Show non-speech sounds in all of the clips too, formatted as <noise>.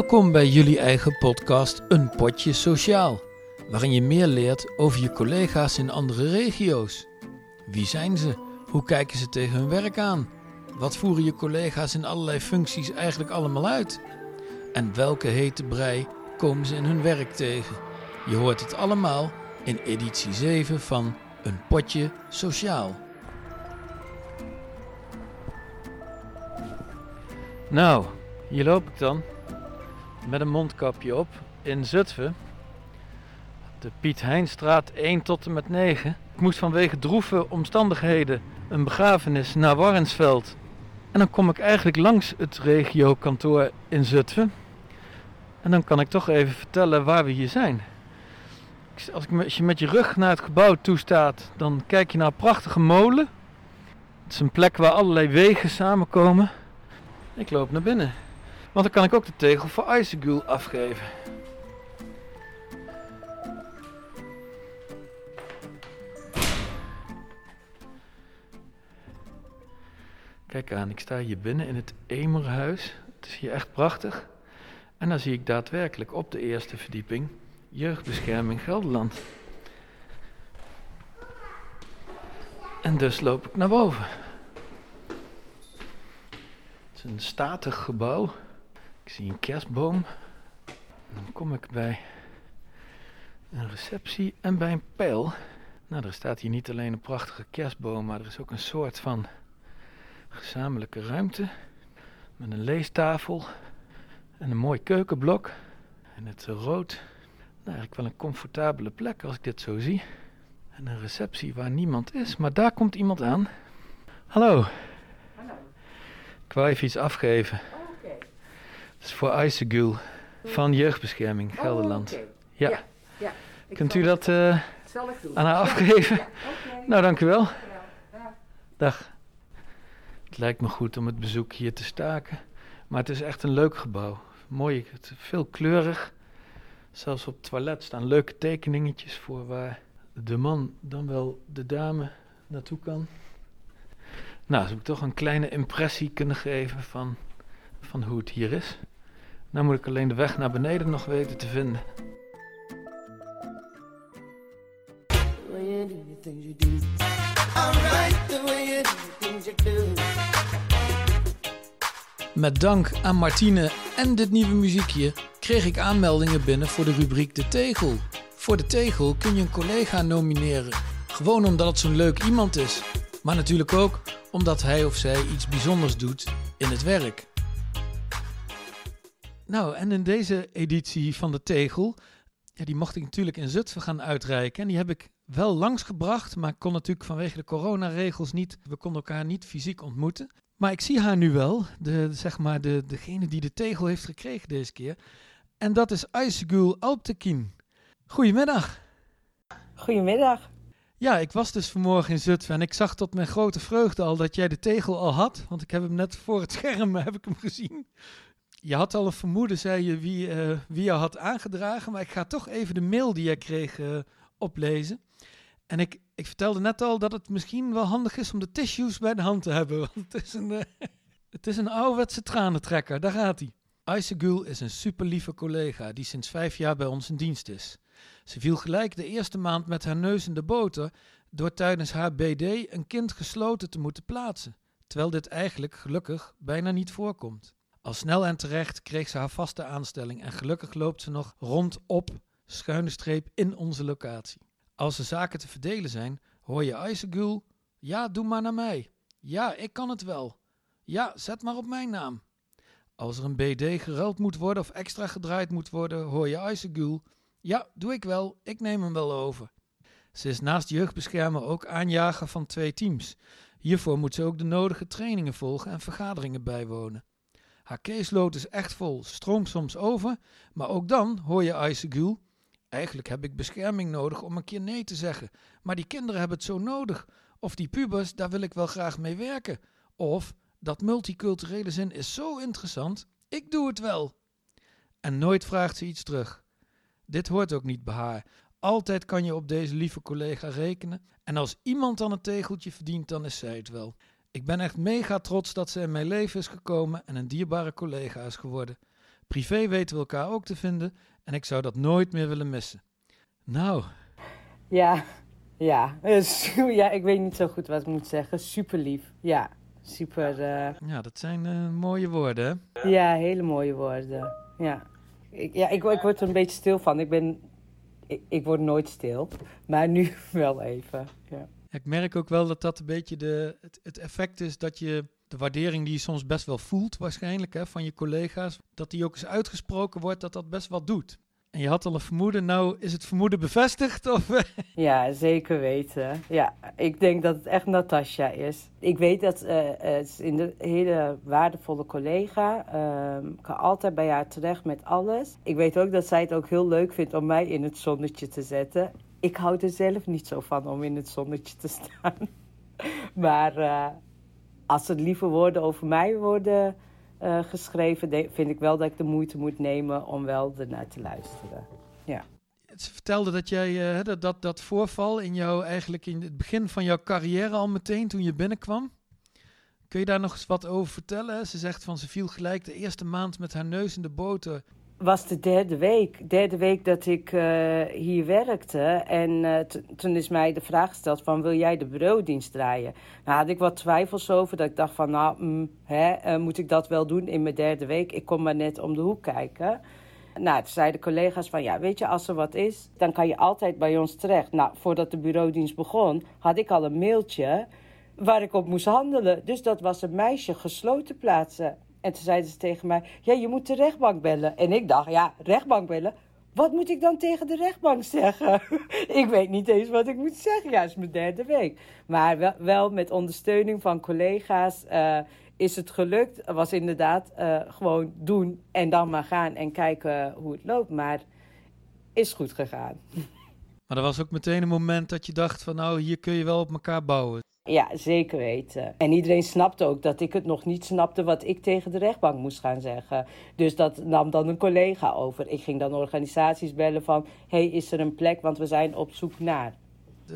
Welkom bij jullie eigen podcast Een Potje Sociaal, waarin je meer leert over je collega's in andere regio's. Wie zijn ze? Hoe kijken ze tegen hun werk aan? Wat voeren je collega's in allerlei functies eigenlijk allemaal uit? En welke hete brei komen ze in hun werk tegen? Je hoort het allemaal in editie 7 van Een Potje Sociaal. Nou, hier loop ik dan met een mondkapje op in Zutphen. De Piet Heinstraat 1 tot en met 9. Ik moest vanwege droeve omstandigheden een begrafenis naar Warrensveld. En dan kom ik eigenlijk langs het regiokantoor in Zutphen. En dan kan ik toch even vertellen waar we hier zijn. Als, ik, als je met je rug naar het gebouw toe staat, dan kijk je naar een prachtige molen. Het is een plek waar allerlei wegen samenkomen. Ik loop naar binnen. Want dan kan ik ook de tegel voor Isegul afgeven. Kijk aan, ik sta hier binnen in het Emerhuis. Het is hier echt prachtig. En dan zie ik daadwerkelijk op de eerste verdieping Jeugdbescherming Gelderland. En dus loop ik naar boven. Het is een statig gebouw. Ik zie een kerstboom. Dan kom ik bij een receptie en bij een pijl. Nou, er staat hier niet alleen een prachtige kerstboom, maar er is ook een soort van gezamenlijke ruimte. Met een leestafel en een mooi keukenblok. En het rood. Nou, eigenlijk wel een comfortabele plek als ik dit zo zie. En een receptie waar niemand is, maar daar komt iemand aan. Hallo. Hallo. Ik wou even iets afgeven. Is voor Isegul van Jeugdbescherming Gelderland. Oh, oké. Ja. Ja, Kunt u dat eh, aan haar afgeven? Ja. Nou, dank u wel. Ja. Dag. Het lijkt me goed om het bezoek hier te staken. Maar het is echt een leuk gebouw. Mooi, veel kleurig. Zelfs op het toilet staan leuke tekeningetjes voor waar de man dan wel de dame naartoe kan. Nou, zou ik toch een kleine impressie kunnen geven van, van hoe het hier is. Nou moet ik alleen de weg naar beneden nog weten te vinden. The way you do the things you do. Alright, the way you do the things you do. Met dank aan Martine en dit nieuwe muziekje kreeg ik aanmeldingen binnen voor de rubriek De Tegel. Voor De Tegel kun je een collega nomineren. Gewoon omdat het zo'n leuk iemand is. Maar natuurlijk ook omdat hij of zij iets bijzonders doet in het werk. Nou, en in deze editie van De Tegel, ja, die mocht ik natuurlijk in Zutphen gaan uitreiken. En die heb ik wel langsgebracht, maar ik kon natuurlijk vanwege de coronaregels niet. We konden elkaar niet fysiek ontmoeten. Maar ik zie haar nu wel, de, zeg maar de, degene die de tegel heeft gekregen deze keer. En dat is Aysegul Alptekin. Goedemiddag. Goedemiddag. Ja, ik was dus vanmorgen in Zutphen en ik zag tot mijn grote vreugde al dat jij de tegel al had. Want ik heb hem net voor het scherm <laughs> heb ik hem gezien. Je had al een vermoeden, zei je, wie, eh, wie jou had aangedragen. Maar ik ga toch even de mail die jij kreeg eh, oplezen. En ik, ik vertelde net al dat het misschien wel handig is om de tissues bij de hand te hebben. Want het is een, eh, het is een ouderwetse tranentrekker, daar gaat hij. Aysegul is een super lieve collega die sinds vijf jaar bij ons in dienst is. Ze viel gelijk de eerste maand met haar neus in de boter door tijdens haar BD een kind gesloten te moeten plaatsen, terwijl dit eigenlijk gelukkig bijna niet voorkomt. Al snel en terecht kreeg ze haar vaste aanstelling en gelukkig loopt ze nog rondop, schuine streep, in onze locatie. Als er zaken te verdelen zijn, hoor je Aysegul, ja, doe maar naar mij. Ja, ik kan het wel. Ja, zet maar op mijn naam. Als er een BD geruild moet worden of extra gedraaid moet worden, hoor je Aysegul, ja, doe ik wel, ik neem hem wel over. Ze is naast jeugdbeschermen ook aanjager van twee teams. Hiervoor moet ze ook de nodige trainingen volgen en vergaderingen bijwonen. Haar caseload is echt vol, stroomt soms over, maar ook dan hoor je Aysegul, Eigenlijk heb ik bescherming nodig om een keer nee te zeggen. Maar die kinderen hebben het zo nodig. Of die pubers, daar wil ik wel graag mee werken. Of dat multiculturele zin is zo interessant, ik doe het wel. En nooit vraagt ze iets terug. Dit hoort ook niet bij haar. Altijd kan je op deze lieve collega rekenen. En als iemand dan een tegeltje verdient, dan is zij het wel. Ik ben echt mega trots dat ze in mijn leven is gekomen en een dierbare collega is geworden. Privé weten we elkaar ook te vinden en ik zou dat nooit meer willen missen. Nou, Ja, ja. Eh, <laughs> ja, ik weet niet zo goed wat ik moet zeggen. Super lief. Ja, super. eh, ja, dat zijn eh, mooie woorden, hè? ja, hele mooie woorden. Ja, ik, ja ik, ik word er een beetje stil van. Ik ben. Ik, ik word nooit stil, maar nu <laughs> wel even. Ja. Ik merk ook wel dat dat een beetje de, het, effect is dat je de waardering die je soms best wel voelt, waarschijnlijk, hè, van je collega's, dat die ook eens uitgesproken wordt, dat dat best wat doet. En je had al een vermoeden, nou is het vermoeden bevestigd? Of, <laughs> Ja, zeker weten. Ja, ik denk dat het echt Natasja is. Ik weet dat eh, het is een hele waardevolle collega. Ehm, ik kan altijd bij haar terecht met alles. Ik weet ook dat zij het ook heel leuk vindt om mij in het zonnetje te zetten. Ik hou er zelf niet zo van om in het zonnetje te staan. <laughs> Maar eh, als er lieve woorden over mij worden eh, geschreven, vind ik wel dat ik de moeite moet nemen om wel ernaar te luisteren. Ze vertelde dat jij eh, dat, dat, dat voorval in jou eigenlijk in het begin van jouw carrière al meteen toen je binnenkwam. Kun je daar nog eens wat over vertellen? Ze zegt van ze viel gelijk de eerste maand met haar neus in de boter. Was de derde week. Derde week dat ik eh, hier werkte. En eh, toen is mij de vraag gesteld van, wil jij de bureaudienst draaien? Nou had ik wat twijfels over. Dat ik dacht van, nou, mm, hè, eh, moet ik dat wel doen in mijn derde week? Ik kom maar net om de hoek kijken. Nou, toen zeiden collega's van, ja, weet je, als er wat is, dan kan je altijd bij ons terecht. Nou, voordat de bureaudienst begon, had ik al een mailtje waar ik op moest handelen. Dus dat was een meisje gesloten plaatsen. En toen zeiden ze tegen mij, ja, je moet de rechtbank bellen. En ik dacht, ja, rechtbank bellen? Wat moet ik dan tegen de rechtbank zeggen? <laughs> ik weet niet eens wat ik moet zeggen. Ja, is mijn derde week. Maar wel, wel met ondersteuning van collega's eh, is het gelukt. Was inderdaad eh, gewoon doen en dan maar gaan en kijken hoe het loopt. Maar is goed gegaan. <laughs> Maar er was ook meteen een moment dat je dacht van nou hier kun je wel op elkaar bouwen. Ja, zeker weten. En iedereen snapte ook dat ik het nog niet snapte wat ik tegen de rechtbank moest gaan zeggen. Dus dat nam dan een collega over. Ik ging dan organisaties bellen van, hey, is er een plek, want we zijn op zoek naar.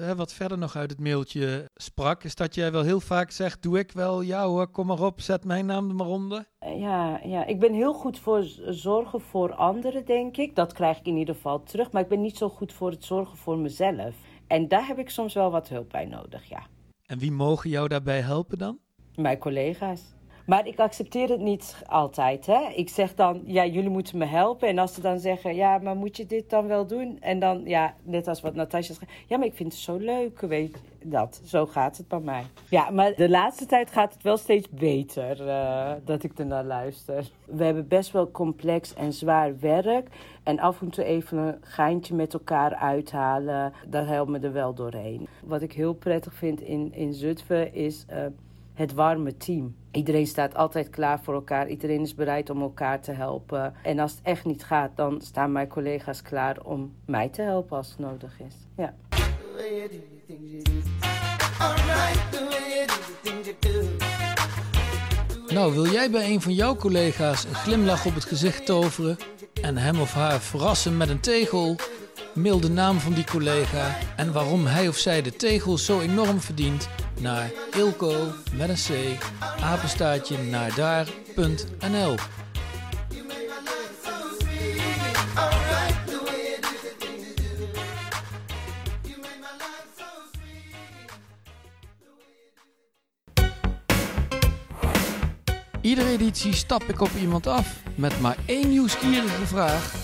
Eh, wat verder nog uit het mailtje sprak, is dat jij wel heel vaak zegt: Doe ik wel, ja hoor, kom maar op, zet mijn naam er maar onder. Eh, Ja, ja, ik ben heel goed voor zorgen voor anderen, denk ik. Dat krijg ik in ieder geval terug. Maar ik ben niet zo goed voor het zorgen voor mezelf. En daar heb ik soms wel wat hulp bij nodig, ja. En wie mogen jou daarbij helpen dan? Mijn collega's. Maar ik accepteer het niet altijd. Hè? Ik zeg dan, ja, jullie moeten me helpen. En als ze dan zeggen, ja, maar moet je dit dan wel doen? En dan, ja, net als wat Natasja zegt. Ja, maar ik vind het zo leuk, weet je. Dat, zo gaat het bij mij. Ja, maar de laatste tijd gaat het wel steeds beter eh, dat ik ernaar luister. We hebben best wel complex en zwaar werk. En af en toe even een geintje met elkaar uithalen. Dat helpt me er wel doorheen. Wat ik heel prettig vind in, in Zutphen is... eh, het warme team. Iedereen staat altijd klaar voor elkaar. Iedereen is bereid om elkaar te helpen. En als het echt niet gaat, dan staan mijn collega's klaar om mij te helpen als het nodig is. Ja. Nou, wil jij bij een van jouw collega's een glimlach op het gezicht toveren en hem of haar verrassen met een tegel? Mail de naam van die collega en waarom hij of zij de tegel zo enorm verdient naar ilko met een c apenstaartje naar daar.nl. Iedere editie stap ik op iemand af met maar één nieuwsgierige vraag.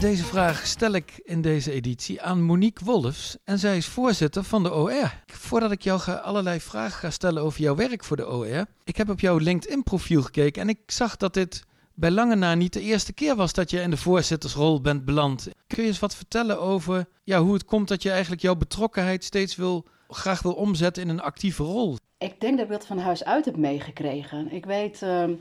Deze vraag stel ik in deze editie aan Monique Wolfs. En zij is voorzitter van de OR. Voordat ik jou ga, allerlei vragen ga stellen over jouw werk voor de OR. Ik heb op jouw LinkedIn-profiel gekeken en ik zag dat dit bij lange na niet de eerste keer was dat je in de voorzittersrol bent beland. Kun je eens wat vertellen over ja, hoe het komt dat je eigenlijk jouw betrokkenheid steeds wil, graag wil omzetten in een actieve rol? Ik denk dat ik dat van huis uit heb meegekregen. Ik weet ehm,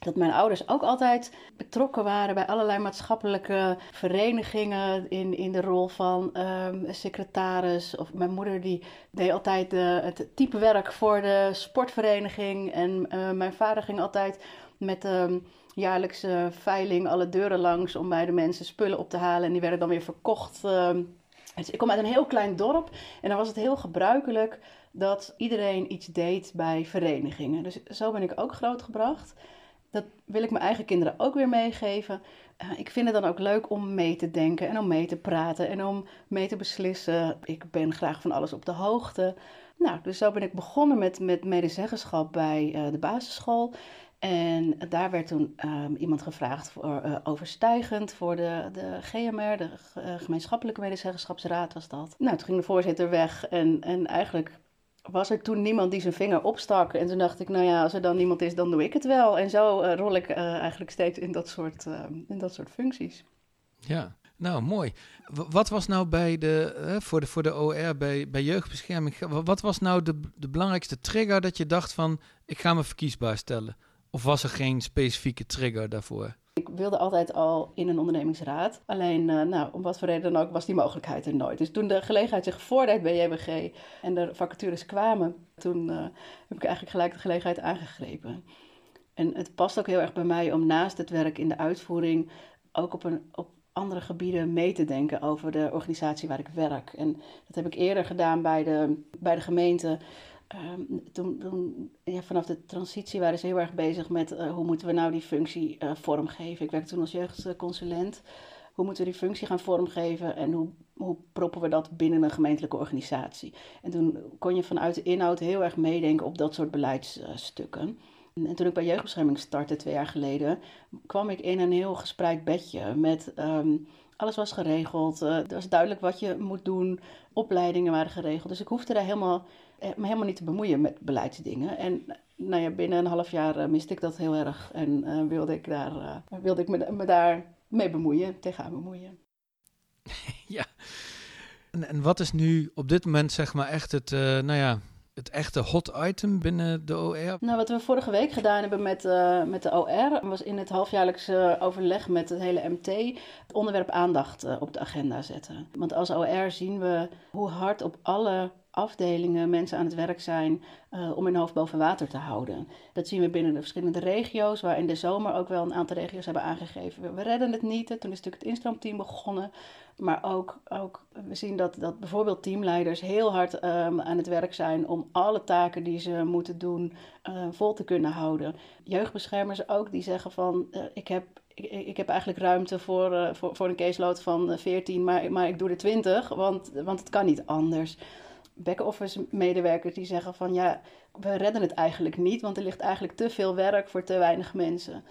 dat mijn ouders ook altijd betrokken waren bij allerlei maatschappelijke verenigingen in, in de rol van ehm, secretaris. Of mijn moeder die deed altijd eh, het typewerk voor de sportvereniging. En eh, mijn vader ging altijd met ehm jaarlijkse veiling alle deuren langs om bij de mensen spullen op te halen. En die werden dan weer verkocht. ehm. Dus ik kom uit een heel klein dorp en dan was het heel gebruikelijk dat iedereen iets deed bij verenigingen. Dus zo ben ik ook grootgebracht. Dat wil ik mijn eigen kinderen ook weer meegeven. Uh, ik vind het dan ook leuk om mee te denken en om mee te praten en om mee te beslissen. Ik ben graag van alles op de hoogte. Nou, dus zo ben ik begonnen met, met medezeggenschap bij uh, de basisschool. En daar werd toen um, iemand gevraagd voor uh, overstijgend voor de, de GMR, de gemeenschappelijke medezeggenschapsraad was dat. Nou, toen ging de voorzitter weg en, en eigenlijk was er toen niemand die zijn vinger opstak. En toen dacht ik, nou ja, als er dan niemand is, dan doe ik het wel. En zo uh, rol ik eigenlijk steeds in dat soort, in dat soort functies. Ja, nou, mooi. Wat was nou bij de, uh, voor de, voor de OR, bij, bij jeugdbescherming, wat was nou de, de belangrijkste trigger dat je dacht van, ik ga me verkiesbaar stellen? Of was er geen specifieke trigger daarvoor? Ik wilde altijd al in een ondernemingsraad. Alleen, uh, nou, om wat voor reden dan ook, was die mogelijkheid er nooit. Dus toen de gelegenheid zich voordeed bij JBG en de vacatures kwamen, toen uh, heb ik eigenlijk gelijk de gelegenheid aangegrepen. En het past ook heel erg bij mij om naast het werk in de uitvoering ook op, een, op andere gebieden mee te denken over de organisatie waar ik werk. En dat heb ik eerder gedaan bij de, bij de gemeente. Um, toen, toen ja, vanaf de transitie waren ze heel erg bezig met uh, hoe moeten we nou die functie uh, vormgeven. Ik werkte toen als jeugdconsulent. Hoe moeten we die functie gaan vormgeven en hoe, hoe proppen we dat binnen een gemeentelijke organisatie? En toen kon je vanuit de inhoud heel erg meedenken op dat soort beleidsstukken. En toen ik bij jeugdbescherming startte twee jaar geleden, kwam ik in een heel gespreid bedje met um, alles was geregeld. Uh, er was duidelijk wat je moet doen. Opleidingen waren geregeld. Dus ik hoefde daar helemaal, me helemaal niet te bemoeien met beleidsdingen. En nou ja, binnen een half jaar uh, miste ik dat heel erg. En uh, wilde ik, daar, wilde ik me, me daar mee bemoeien, tegenaan bemoeien. <laughs> ja. En, en, wat is nu op dit moment zeg maar echt het, nou ja, het echte hot item binnen de OR? Nou, wat we vorige week gedaan hebben met, uh, met de OR, was in het halfjaarlijkse overleg met het hele MT het onderwerp aandacht uh, op de agenda zetten. Want als OR zien we hoe hard op alle afdelingen mensen aan het werk zijn uh, om hun hoofd boven water te houden. Dat zien we binnen de verschillende regio's, waar in de zomer ook wel een aantal regio's hebben aangegeven. We, redden het niet. Toen is natuurlijk het instroomteam begonnen. Maar ook, ook we zien dat, dat bijvoorbeeld teamleiders heel hard um, aan het werk zijn om alle taken die ze moeten doen uh, vol te kunnen houden. Jeugdbeschermers ook, die zeggen van uh, ik heb ik, ik, heb eigenlijk ruimte voor, voor, voor een caseload van 14, maar, maar ik doe er 20, want, want het kan niet anders. Back-office medewerkers die zeggen van ja, we redden het eigenlijk niet, want er ligt eigenlijk te veel werk voor te weinig mensen.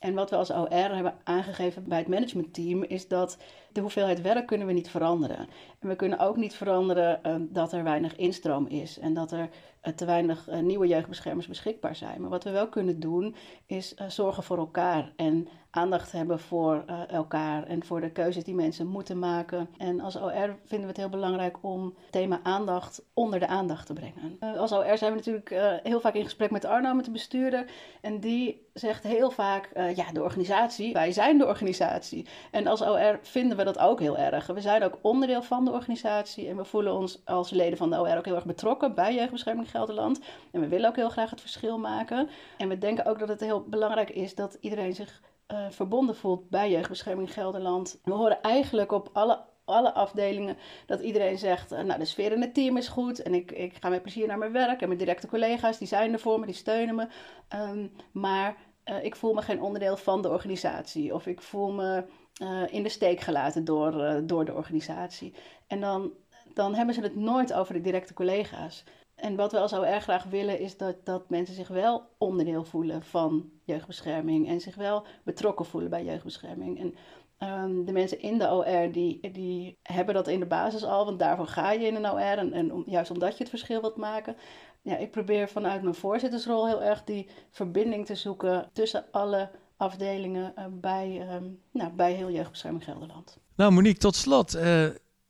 En wat we als OR hebben aangegeven bij het managementteam is dat de hoeveelheid werk kunnen we niet veranderen. En we kunnen ook niet veranderen uh, dat er weinig instroom is en dat er uh, te weinig uh, nieuwe jeugdbeschermers beschikbaar zijn. Maar wat we wel kunnen doen is zorgen voor elkaar en aandacht hebben voor elkaar en voor de keuzes die mensen moeten maken. En als OR vinden we het heel belangrijk om het thema aandacht onder de aandacht te brengen. als OR zijn we natuurlijk heel vaak in gesprek met Arno, met de bestuurder. En die zegt heel vaak, ja, de organisatie, wij zijn de organisatie. En als OR vinden we dat ook heel erg. We zijn ook onderdeel van de organisatie en we voelen ons als leden van de OR ook heel erg betrokken bij Jeugdbescherming Gelderland. En we willen ook heel graag het verschil maken. En we denken ook dat het heel belangrijk is dat iedereen zich uh, verbonden voelt bij Jeugdbescherming Gelderland. We horen eigenlijk op alle alle afdelingen, dat iedereen zegt, uh, nou de sfeer in het team is goed en ik, ik ga met plezier naar mijn werk en mijn directe collega's, die zijn er voor me, die steunen me. Um, maar uh, ik voel me geen onderdeel van de organisatie of ik voel me uh, in de steek gelaten door, uh, door de organisatie. En dan, dan hebben ze het nooit over de directe collega's. En wat we al zo erg graag willen is dat, dat mensen zich wel onderdeel voelen van jeugdbescherming en zich wel betrokken voelen bij jeugdbescherming. En um, de mensen in de OR die, die hebben dat in de basis al, want daarvoor ga je in een OR en, en juist omdat je het verschil wilt maken. Ja, ik probeer vanuit mijn voorzittersrol heel erg die verbinding te zoeken tussen alle afdelingen uh, bij, uh, nou, bij heel Jeugdbescherming Gelderland. Nou Monique, tot slot. Uh,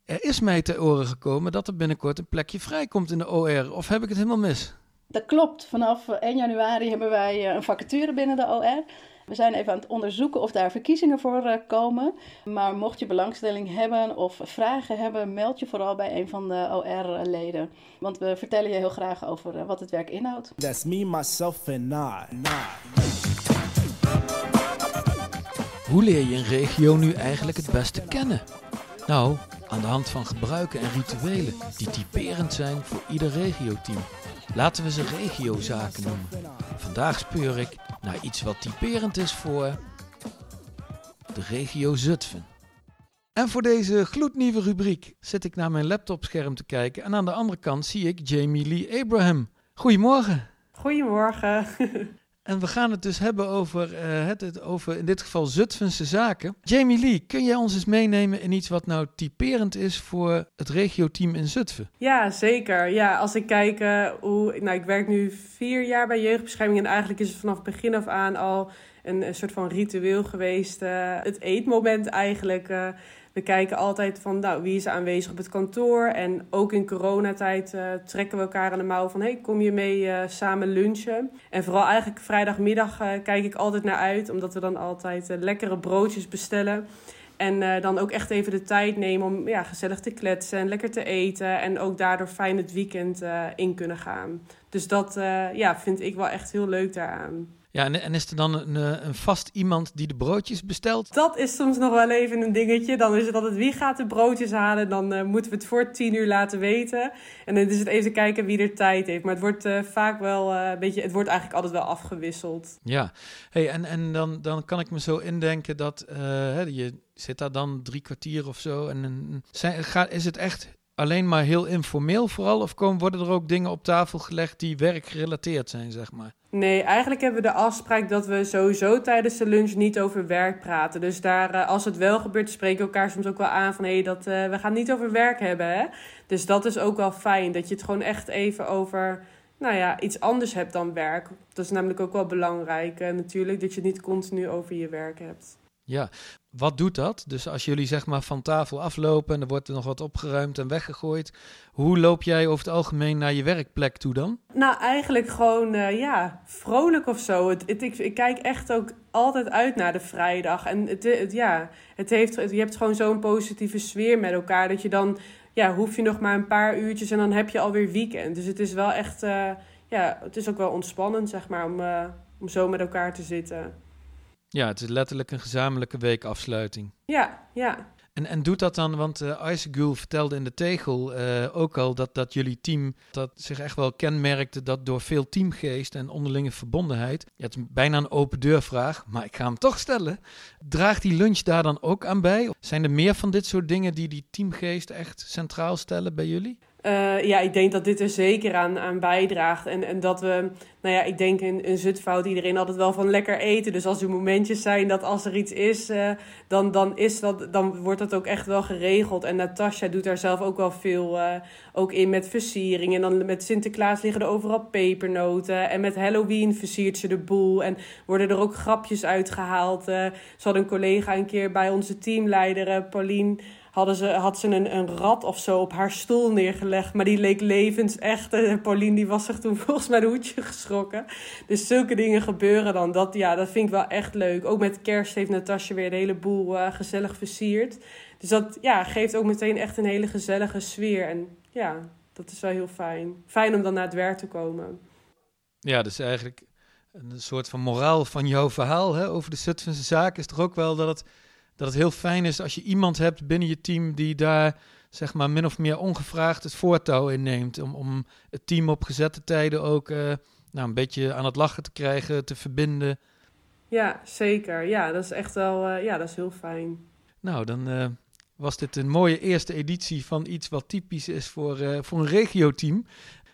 er is mij te oren gekomen dat er binnenkort een plekje vrijkomt in de OR. Of heb ik het helemaal mis? Dat klopt. Vanaf 1 januari hebben wij een vacature binnen de OR. We zijn even aan het onderzoeken of daar verkiezingen voor uh, komen. Maar mocht je belangstelling hebben of vragen hebben, meld je vooral bij een van de OR-leden. Want we vertellen je heel graag over uh, wat het werk inhoudt. That's me, myself and I. Hoe leer je een regio nu eigenlijk het beste kennen? Nou, aan de hand van gebruiken en rituelen die typerend zijn voor ieder regioteam. Laten we ze regiozaken noemen. Vandaag speur ik naar iets wat typerend is voor de regio Zutphen. En voor deze gloednieuwe rubriek zit ik naar mijn laptopscherm te kijken en aan de andere kant zie ik Jamie Lee Abraham. Goedemorgen. Goedemorgen. <laughs> En we gaan het dus hebben over, eh, het, over in dit geval Zutphense zaken. Jamie Lee, kun jij ons eens meenemen in iets wat nou typerend is voor het regioteam in Zutphen? Ja, zeker. Ja, als ik kijk eh, hoe... Nou, ik werk nu vier jaar bij jeugdbescherming en eigenlijk is het vanaf begin af aan al een, een soort van ritueel geweest. eh, het eetmoment eigenlijk. We kijken altijd van, nou, wie is aanwezig op het kantoor? En ook in coronatijd eh, trekken we elkaar aan de mouw van, hey, kom je mee eh, samen lunchen? En vooral eigenlijk vrijdagmiddag eh, kijk ik altijd naar uit, omdat we dan altijd lekkere broodjes bestellen. En dan ook echt even de tijd nemen om ja, gezellig te kletsen en lekker te eten. En ook daardoor fijn het weekend in kunnen gaan. Dus dat ja, vind ik wel echt heel leuk daaraan. Ja, en, en is er dan een, eh, een vast iemand die de broodjes bestelt? Dat is soms nog wel even een dingetje. Dan is het altijd wie gaat de broodjes halen. Dan eh, moeten we het voor tien uur laten weten. En dan is het even kijken wie er tijd heeft. Maar het wordt eh, vaak wel een beetje... Het wordt eigenlijk altijd wel afgewisseld. Ja, hey, en, en dan, dan kan ik me zo indenken dat hè, je zit daar dan drie kwartier of zo. En, en zijn, is het echt alleen maar heel informeel vooral? Of komen, worden er ook dingen op tafel gelegd die werkgerelateerd zijn, zeg maar? Nee, eigenlijk hebben we de afspraak dat we sowieso tijdens de lunch niet over werk praten. Dus daar, eh, als het wel gebeurt, spreken we elkaar soms ook wel aan van... hé, hey, dat, eh, we gaan niet over werk hebben, hè. Dus dat is ook wel fijn, dat je het gewoon echt even over... nou ja, iets anders hebt dan werk. Dat is namelijk ook wel belangrijk eh, natuurlijk, dat je het niet continu over je werk hebt. Ja, wat doet dat? Dus als jullie zeg maar van tafel aflopen en er wordt er nog wat opgeruimd en weggegooid. Hoe loop jij over het algemeen naar je werkplek toe dan? Nou, eigenlijk gewoon, eh, ja, vrolijk of zo. Het, ik, kijk echt ook altijd uit naar de vrijdag. En het, ja, het heeft, je hebt gewoon zo'n positieve sfeer met elkaar. Dat je dan, ja, hoef je nog maar een paar uurtjes en dan heb je alweer weekend. Dus het is wel echt, eh, ja, het is ook wel ontspannend, zeg maar, om, eh, om zo met elkaar te zitten. Ja, het is letterlijk een gezamenlijke weekafsluiting. Ja, ja. En, en doet dat dan, want uh, Isegul vertelde in de tegel eh, ook al dat, dat jullie team dat zich echt wel kenmerkte dat door veel teamgeest en onderlinge verbondenheid. Ja, het is bijna een open deurvraag, maar ik ga hem toch stellen. Draagt die lunch daar dan ook aan bij? Zijn er meer van dit soort dingen die die teamgeest echt centraal stellen bij jullie? Uh, ja, ik denk dat dit er zeker aan, aan bijdraagt. En, en dat we, nou ja, ik denk in, in Zutphen houdt iedereen altijd wel van lekker eten. Dus als er momentjes zijn dat als er iets is, uh, dan, dan, is dat, dan wordt dat ook echt wel geregeld. En Natasja doet daar zelf ook wel veel uh, ook in met versiering. En dan met Sinterklaas liggen er overal pepernoten. En met Halloween versiert ze de boel. En worden er ook grapjes uitgehaald. Ze had een collega een keer bij onze teamleider, Paulien hadden ze, had ze een, een rat of zo op haar stoel neergelegd. Maar die leek levensecht. En Pauline die was zich toen <laughs> volgens mij een hoedje geschrokken. Dus zulke dingen gebeuren dan. Dat, ja, dat vind ik wel echt leuk. Ook met kerst heeft Natasja weer de hele boel uh, gezellig versierd. Dus dat ja, geeft ook meteen echt een hele gezellige sfeer. En ja, dat is wel heel fijn. Fijn om dan naar het werk te komen. Ja, dus eigenlijk een soort van moraal van jouw verhaal hè, over de Zutphense zaak is toch ook wel dat het dat het heel fijn is als je iemand hebt binnen je team die daar zeg maar min of meer ongevraagd het voortouw inneemt. Om, om het team op gezette tijden ook uh, nou, een beetje aan het lachen te krijgen, te verbinden. Ja, zeker. Ja, dat is echt wel uh, ja, dat is heel fijn. Nou, dan uh, was dit een mooie eerste editie van iets wat typisch is voor, voor een regioteam.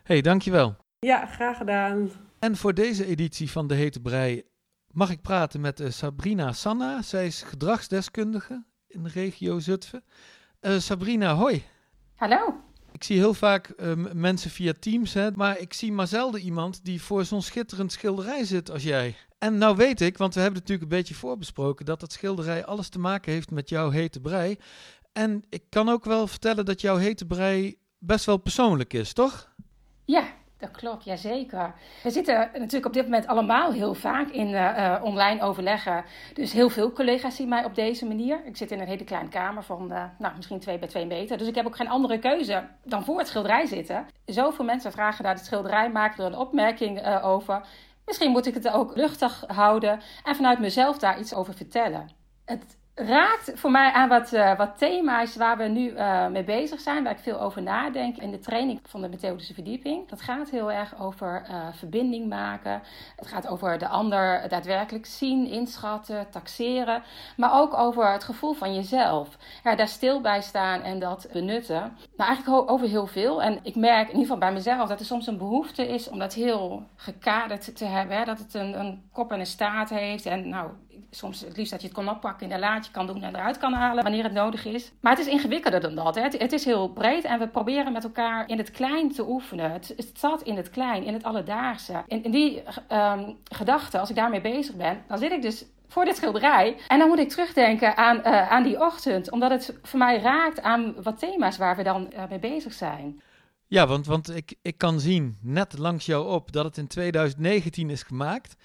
hey, dankjewel. Ja, graag gedaan. En voor deze editie van De Hete Brei mag ik praten met uh, Sabrina Sanna. Zij is gedragsdeskundige in de regio Zutphen. Uh, Sabrina, hoi. Hallo. Ik zie heel vaak uh, mensen via Teams, hè, maar ik zie maar zelden iemand die voor zo'n schitterend schilderij zit als jij. En nou weet ik, want we hebben het natuurlijk een beetje voorbesproken, dat dat schilderij alles te maken heeft met jouw hete brei. En ik kan ook wel vertellen dat jouw hete brei best wel persoonlijk is, toch? Ja, dat klopt, jazeker. We zitten natuurlijk op dit moment allemaal heel vaak in uh, uh, online overleggen. Dus heel veel collega's zien mij op deze manier. Ik zit in een hele kleine kamer van uh, nou, misschien 2 bij 2 meter. Dus ik heb ook geen andere keuze dan voor het schilderij zitten. Zoveel mensen vragen naar het schilderij, maken er een opmerking over. Misschien moet ik het ook luchtig houden en vanuit mezelf daar iets over vertellen. Het raakt voor mij aan wat, uh, wat thema's waar we nu uh, mee bezig zijn, waar ik veel over nadenk in de training van de methodische verdieping. Dat gaat heel erg over uh, verbinding maken. Het gaat over de ander daadwerkelijk zien, inschatten, taxeren. Maar ook over het gevoel van jezelf. Ja, daar stil bij staan en dat benutten. Nou, eigenlijk over heel veel. En ik merk in ieder geval bij mezelf dat er soms een behoefte is om dat heel gekaderd te hebben. Hè? Dat het een, een kop en een staart heeft. En nou, soms het liefst dat je het kan oppakken, in een laadje kan doen en eruit kan halen wanneer het nodig is. Maar het is ingewikkelder dan dat. Hè. Het, is heel breed en we proberen met elkaar in het klein te oefenen. Het, het staat in het klein, in het alledaagse. In, die um, gedachte, als ik daarmee bezig ben, dan zit ik dus voor dit schilderij. En dan moet ik terugdenken aan, uh, aan die ochtend, omdat het voor mij raakt aan wat thema's waar we dan uh, mee bezig zijn. Ja, want, want ik, ik kan zien, net langs jou op, dat het in 2019 is gemaakt.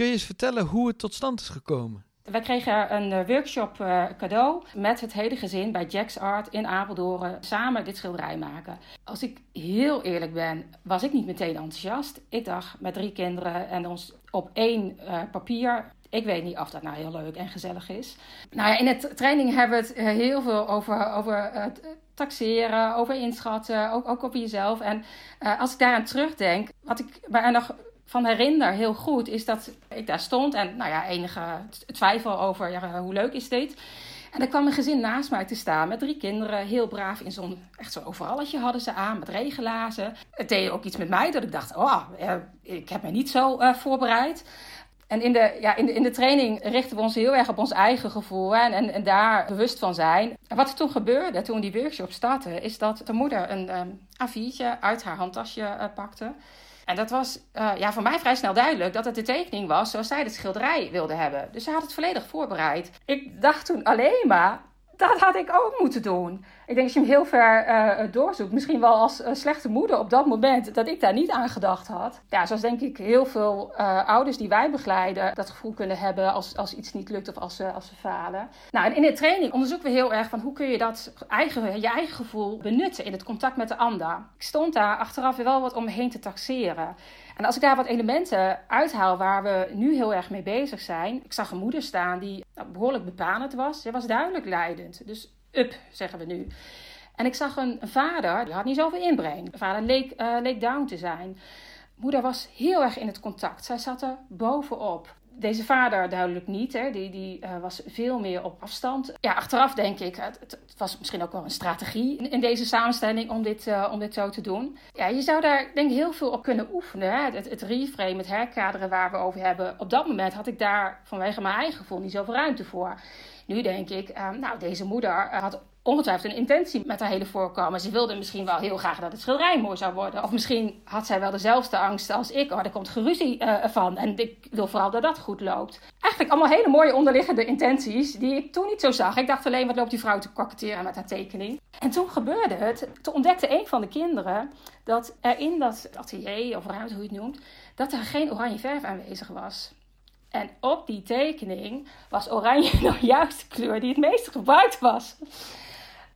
Kun je eens vertellen hoe het tot stand is gekomen? Wij kregen een workshop uh, cadeau met het hele gezin bij Jack's Art in Apeldoorn samen dit schilderij maken. Als ik heel eerlijk ben, was ik niet meteen enthousiast. Ik dacht met drie kinderen en ons op één uh, papier. Ik weet niet of dat nou heel leuk en gezellig is. Nou ja, in de training hebben we het heel veel over, over taxeren, over inschatten, ook, ook over jezelf. En als ik daaraan terugdenk, wat ik mij nog van herinner heel goed, is dat ik daar stond en nou ja, enige twijfel over ja, hoe leuk is dit. En er kwam een gezin naast mij te staan met drie kinderen, heel braaf in zo'n echt zo'n overalletje hadden ze aan met regenlazen. Het deed ook iets met mij dat ik dacht, oh, eh, ik heb me niet zo uh, voorbereid. En in de, ja, in, de, in de training richten we ons heel erg op ons eigen gevoel hè, en, en daar bewust van zijn. En wat er toen gebeurde, toen die workshop startte, is dat de moeder een um, A4'tje uit haar handtasje uh, pakte. En dat was uh, ja, voor mij vrij snel duidelijk dat het de tekening was zoals zij het schilderij wilde hebben. Dus ze had het volledig voorbereid. Ik dacht toen alleen maar, dat had ik ook moeten doen. Ik denk als je hem heel ver uh, doorzoekt, misschien wel als uh, slechte moeder op dat moment, dat ik daar niet aan gedacht had. Ja, zoals denk ik heel veel ouders die wij begeleiden, dat gevoel kunnen hebben als, als iets niet lukt of als ze, als ze falen. Nou, en in de training onderzoeken we heel erg van hoe kun je dat eigen, je eigen gevoel benutten in het contact met de ander. Ik stond daar achteraf wel wat om me heen te taxeren. En als ik daar wat elementen uithaal waar we nu heel erg mee bezig zijn. Ik zag een moeder staan die behoorlijk bepalend was. Ze was duidelijk leidend. Dus up, zeggen we nu. En ik zag een, vader, die had niet zoveel inbreng. De vader leek, uh, leek down te zijn. Moeder was heel erg in het contact. Zij zat er bovenop. Deze vader duidelijk niet. Hè. Die, die uh, was veel meer op afstand. Ja, achteraf denk ik, het, het, was misschien ook wel een strategie in, in deze samenstelling om dit, uh, om dit zo te doen. Ja, je zou daar denk ik heel veel op kunnen oefenen. Hè. Het, het reframe, het herkaderen waar we over hebben. Op dat moment had ik daar vanwege mijn eigen gevoel niet zoveel ruimte voor. Nu denk ik, uh, nou, deze moeder had ongetwijfeld een intentie met haar hele voorkomen. Ze wilde misschien wel heel graag dat het schilderij mooi zou worden. Of misschien had zij wel dezelfde angst als ik. Oh, er komt geruzie uh, van. En ik wil vooral dat dat goed loopt. Eigenlijk allemaal hele mooie onderliggende intenties die ik toen niet zo zag. Ik dacht alleen, wat loopt die vrouw te koketteren met haar tekening. En toen gebeurde het. Toen ontdekte een van de kinderen dat er in dat atelier, of ruimte hoe je het noemt, dat er geen oranje verf aanwezig was. En op die tekening was oranje <laughs> nou juist de kleur die het meest gebruikt was.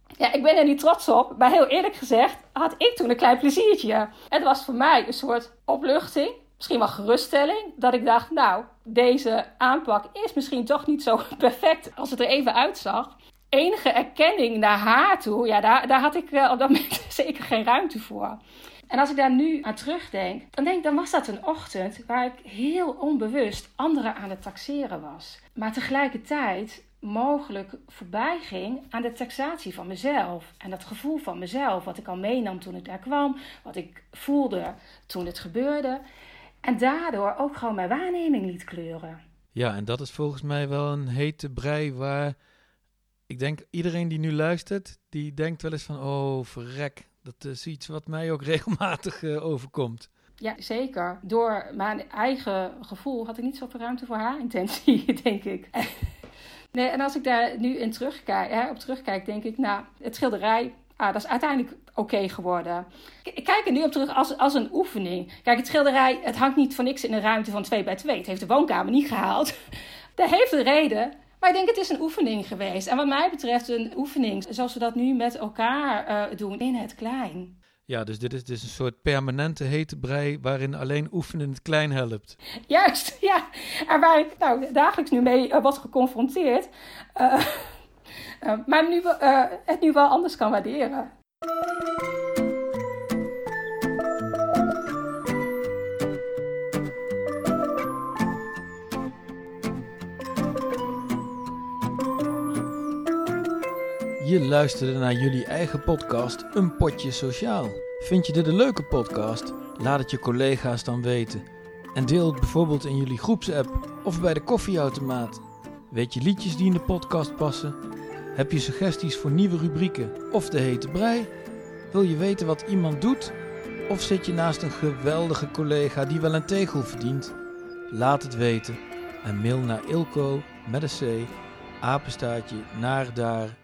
Ja, ik ben er niet trots op, maar heel eerlijk gezegd had ik toen een klein pleziertje. Het was voor mij een soort opluchting, misschien wel geruststelling, dat ik dacht, nou, deze aanpak is misschien toch niet zo <laughs> perfect als het er even uitzag. Enige erkenning naar haar toe, ja, daar, daar had ik uh, op dat <laughs> moment zeker geen ruimte voor. En als ik daar nu aan terugdenk, dan denk dan was dat een ochtend waar ik heel onbewust anderen aan het taxeren was. Maar tegelijkertijd mogelijk voorbij ging aan de taxatie van mezelf. En dat gevoel van mezelf, wat ik al meenam toen ik daar kwam, wat ik voelde toen het gebeurde. En daardoor ook gewoon mijn waarneming liet kleuren. Ja, en dat is volgens mij wel een hete brei waar ik denk iedereen die nu luistert, die denkt wel eens van, oh verrek, dat is iets wat mij ook <laughs> regelmatig uh, overkomt. Ja, zeker. Door mijn eigen gevoel had ik niet zoveel ruimte voor haar intentie, <laughs> denk ik. Nee, en als ik daar nu in terugkijk, hè, op terugkijk, denk ik, nou, het schilderij, ah, dat is uiteindelijk oké geworden. Ik kijk er nu op terug als, als een oefening. Kijk, het schilderij, het hangt niet voor niks in een ruimte van 2 bij 2. Het heeft de woonkamer niet gehaald. <laughs> dat heeft een reden. Maar ik denk het is een oefening geweest. En wat mij betreft een oefening zoals we dat nu met elkaar uh, doen in het klein. Ja, dus dit is, dit is een soort permanente hete brei waarin alleen oefenen het klein helpt. Juist, <laughs> ja. En waar ik nou, dagelijks nu mee eh, was geconfronteerd. eh, <laughs> eh, maar nu, het nu wel anders kan waarderen. Je luisterde naar jullie eigen podcast Een Potje Sociaal. Vind je dit een leuke podcast? Laat het je collega's dan weten. En deel het bijvoorbeeld in jullie groepsapp of bij de koffieautomaat. Weet je liedjes die in de podcast passen? Heb je suggesties voor nieuwe rubrieken of de hete brei? Wil je weten wat iemand doet? Of zit je naast een geweldige collega die wel een tegel verdient? Laat het weten en mail naar ilko met een c apenstaartje naar daar.nl.